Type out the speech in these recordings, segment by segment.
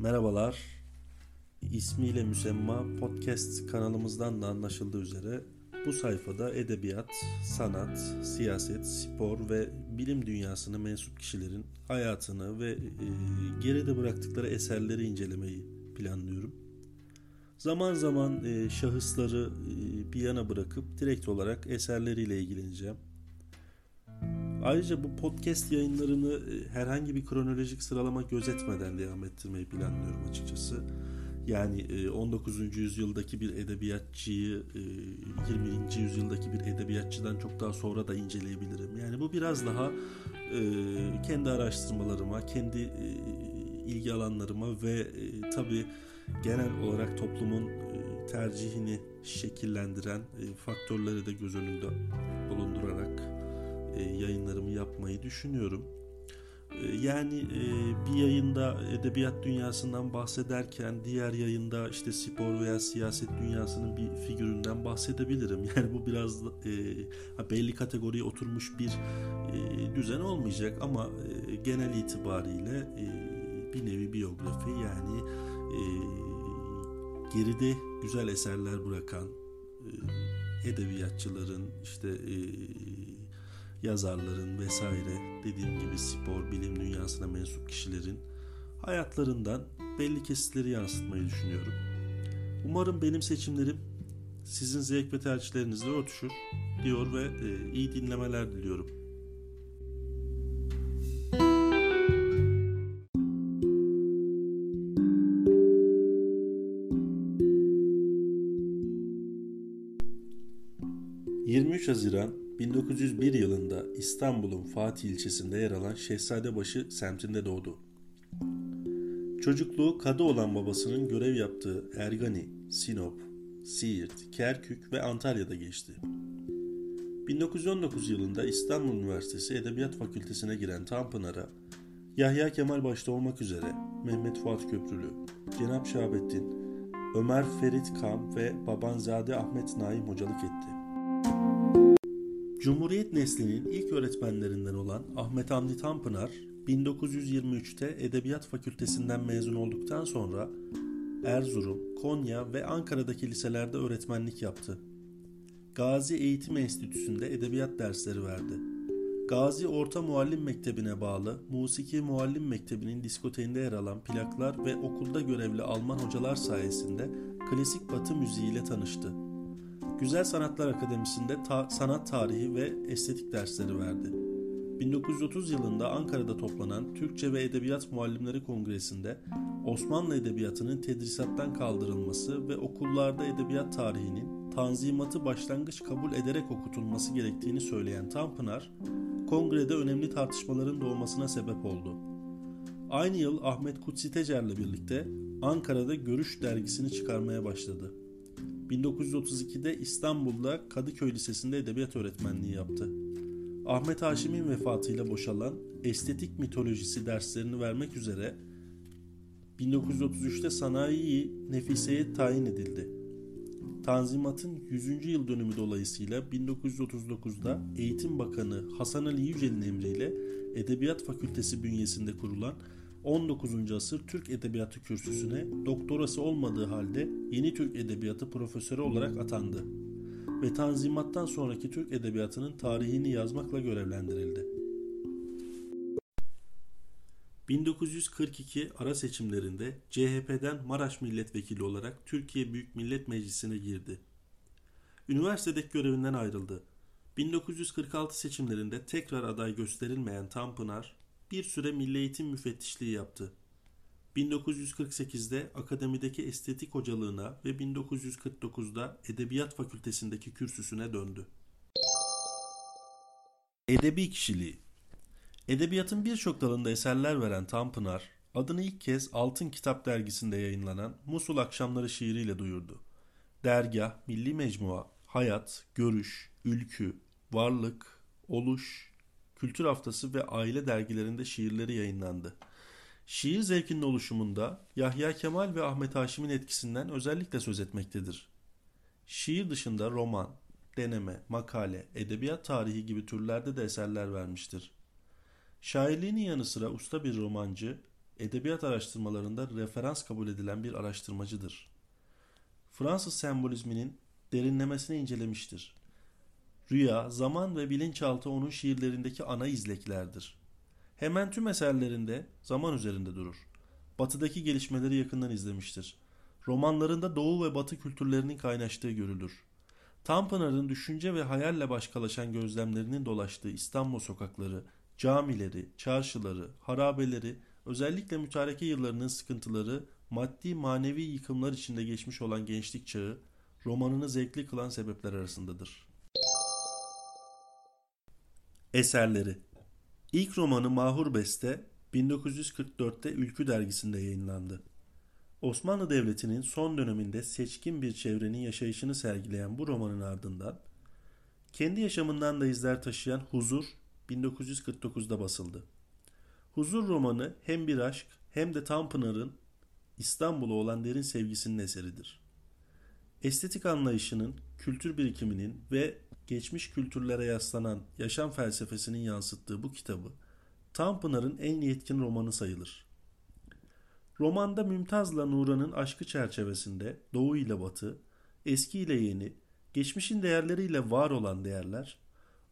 Merhabalar. İsmiyle müsemma podcast kanalımızdan da anlaşıldığı üzere bu sayfada edebiyat, sanat, siyaset, spor ve bilim dünyasına mensup kişilerin hayatını ve e, geride bıraktıkları eserleri incelemeyi planlıyorum. Zaman zaman e, şahısları e, bir yana bırakıp direkt olarak eserleriyle ilgileneceğim. Ayrıca bu podcast yayınlarını e, herhangi bir kronolojik sıralama gözetmeden devam ettirmeyi planlıyorum açıkçası. Yani 19. E, yüzyıldaki bir edebiyatçıyı 20. E, yüzyıldaki bir edebiyatçıdan çok daha sonra da inceleyebilirim. Yani bu biraz daha kendi araştırmalarıma, kendi ilgi alanlarıma ve tabii genel olarak toplumun tercihini şekillendiren faktörleri de göz önünde bulundurarak yayınlarımı yapmayı düşünüyorum. E, yani e, bir yayında edebiyat dünyasından bahsederken diğer yayında işte spor veya siyaset dünyasının bir figüründen bahsedebilirim. Yani bu biraz belli kategoriye oturmuş bir düzen olmayacak ama genel itibariyle bir nevi biyografi yani geride güzel eserler bırakan edebiyatçıların işte yazarların vesaire dediğim gibi spor, bilim dünyasına mensup kişilerin hayatlarından belli kesitleri yansıtmayı düşünüyorum. Umarım benim seçimlerim sizin zevk ve tercihlerinizle örtüşür diyor ve e, iyi dinlemeler diliyorum. ...23 Haziran 1901 yılında İstanbul'un Fatih ilçesinde yer alan Şehzadebaşı semtinde doğdu. Çocukluğu kadı olan babasının görev yaptığı Ergani, Sinop, Siirt, Kerkük ve Antalya'da geçti. 1919 yılında İstanbul Üniversitesi Edebiyat Fakültesine giren Tanpınar'a Yahya Kemal başta olmak üzere Mehmet Fuat Köprülü, Cenap Şahabettin, Ömer Ferit Kam ve Babanzade Ahmet Naim hocalık etti. Cumhuriyet neslinin ilk öğretmenlerinden olan Ahmet Hamdi Tanpınar, 1923'te Edebiyat Fakültesinden mezun olduktan sonra Erzurum, Konya ve Ankara'daki liselerde öğretmenlik yaptı. Gazi Eğitim Enstitüsü'nde edebiyat dersleri verdi. Gazi Orta Muallim Mektebi'ne bağlı Musiki Muallim Mektebi'nin diskoteğinde yer alan plaklar ve okulda görevli Alman hocalar sayesinde klasik batı müziğiyle tanıştı. Güzel Sanatlar Akademisi'nde ta- sanat tarihi ve estetik dersleri verdi. 1930 yılında Ankara'da toplanan Türkçe ve Edebiyat Muallimleri Kongresi'nde Osmanlı Edebiyatı'nın tedrisattan kaldırılması ve okullarda edebiyat tarihinin tanzimatı başlangıç kabul ederek okutulması gerektiğini söyleyen Tanpınar, kongrede önemli tartışmaların doğmasına sebep oldu. Aynı yıl Ahmet Kutsi Tecer'le birlikte Ankara'da Görüş dergisini çıkarmaya başladı. 1932'de İstanbul'da Kadıköy Lisesi'nde edebiyat öğretmenliği yaptı. Ahmet Haşim'in vefatıyla boşalan estetik mitolojisi derslerini vermek üzere 1933'te sanayi nefiseye tayin edildi. Tanzimat'ın 100. yıl dönümü dolayısıyla 1939'da Eğitim Bakanı Hasan Ali Yücel'in emriyle Edebiyat Fakültesi bünyesinde kurulan 19. asır Türk Edebiyatı kürsüsüne doktorası olmadığı halde Yeni Türk Edebiyatı profesörü olarak atandı ve Tanzimat'tan sonraki Türk Edebiyatı'nın tarihini yazmakla görevlendirildi. 1942 ara seçimlerinde CHP'den Maraş milletvekili olarak Türkiye Büyük Millet Meclisi'ne girdi. Üniversitedeki görevinden ayrıldı. 1946 seçimlerinde tekrar aday gösterilmeyen Tanpınar bir süre Milli Eğitim Müfettişliği yaptı. 1948'de akademideki estetik hocalığına ve 1949'da edebiyat fakültesindeki kürsüsüne döndü. Edebi kişiliği Edebiyatın birçok dalında eserler veren Tanpınar, adını ilk kez Altın Kitap dergisinde yayınlanan Musul Akşamları şiiriyle duyurdu. Dergah, Milli Mecmua, Hayat, Görüş, Ülkü, Varlık, Oluş, Kültür Haftası ve Aile dergilerinde şiirleri yayınlandı. Şiir zevkinin oluşumunda Yahya Kemal ve Ahmet Haşim'in etkisinden özellikle söz etmektedir. Şiir dışında roman, deneme, makale, edebiyat tarihi gibi türlerde de eserler vermiştir. Şairliğinin yanı sıra usta bir romancı, edebiyat araştırmalarında referans kabul edilen bir araştırmacıdır. Fransız sembolizminin derinlemesine incelemiştir. Rüya, zaman ve bilinçaltı onun şiirlerindeki ana izleklerdir. Hemen tüm eserlerinde zaman üzerinde durur. Batıdaki gelişmeleri yakından izlemiştir. Romanlarında doğu ve batı kültürlerinin kaynaştığı görülür. Tanpınar'ın düşünce ve hayalle başkalaşan gözlemlerinin dolaştığı İstanbul sokakları, camileri, çarşıları, harabeleri, özellikle mütareke yıllarının sıkıntıları, maddi manevi yıkımlar içinde geçmiş olan gençlik çağı, romanını zevkli kılan sebepler arasındadır. Eserleri İlk romanı Mahur Beste 1944'te Ülkü dergisinde yayınlandı. Osmanlı Devleti'nin son döneminde seçkin bir çevrenin yaşayışını sergileyen bu romanın ardından kendi yaşamından da izler taşıyan Huzur 1949'da basıldı. Huzur romanı hem bir aşk hem de Tanpınar'ın İstanbul'a olan derin sevgisinin eseridir. Estetik anlayışının, kültür birikiminin ve geçmiş kültürlere yaslanan yaşam felsefesinin yansıttığı bu kitabı Tanpınar'ın en yetkin romanı sayılır. Romanda Mümtaz'la Nuran'ın aşkı çerçevesinde Doğu ile Batı, eski ile yeni, geçmişin değerleriyle var olan değerler,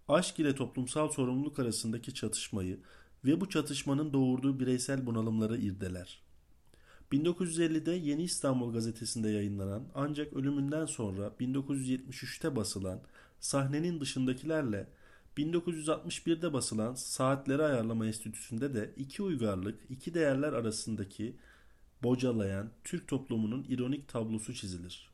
aşk ile toplumsal sorumluluk arasındaki çatışmayı ve bu çatışmanın doğurduğu bireysel bunalımları irdeler. 1950'de Yeni İstanbul gazetesinde yayınlanan ancak ölümünden sonra 1973'te basılan Sahnenin Dışındakilerle 1961'de basılan Saatleri Ayarlama Enstitüsü'nde de iki uygarlık, iki değerler arasındaki bocalayan Türk toplumunun ironik tablosu çizilir.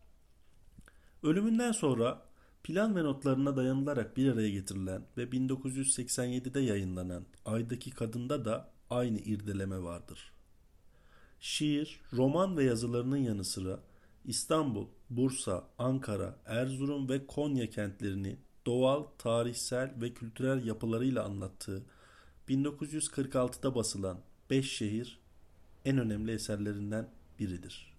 Ölümünden sonra plan ve notlarına dayanılarak bir araya getirilen ve 1987'de yayınlanan Ay'daki Kadın'da da aynı irdeleme vardır. Şiir, roman ve yazılarının yanı sıra İstanbul, Bursa, Ankara, Erzurum ve Konya kentlerini doğal, tarihsel ve kültürel yapılarıyla anlattığı 1946'da basılan Beş Şehir en önemli eserlerinden biridir.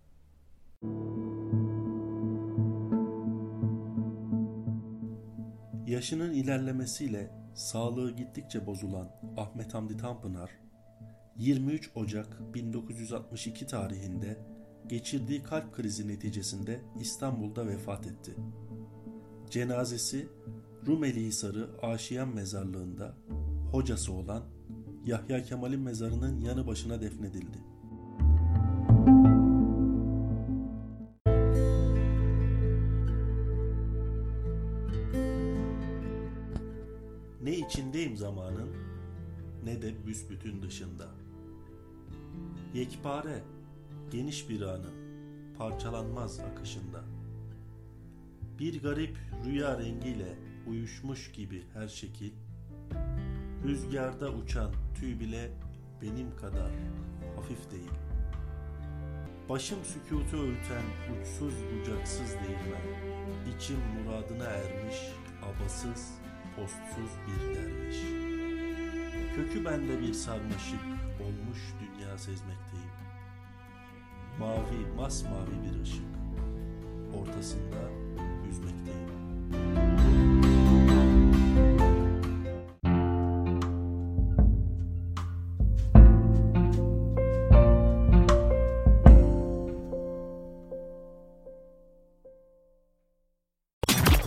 Yaşının ilerlemesiyle sağlığı gittikçe bozulan Ahmet Hamdi Tanpınar 23 Ocak 1962 tarihinde geçirdiği kalp krizi neticesinde İstanbul'da vefat etti. Cenazesi Rumeli Hisarı Aşiyan Mezarlığı'nda hocası olan Yahya Kemal'in mezarının yanı başına defnedildi. Ne içindeyim zamanın ne de büsbütün dışında. Yekpare, geniş bir anın parçalanmaz akışında. Bir garip rüya rengiyle uyuşmuş gibi her şekil, rüzgarda uçan tüy bile benim kadar hafif değil. Başım sükutu örten uçsuz bucaksız değirmen, içim muradına ermiş, abasız, postsuz bir derviş. Kökü bende bir sarmaşık olmuş dünya sezmekteyim. Mavi, masmavi bir ışık, ortasında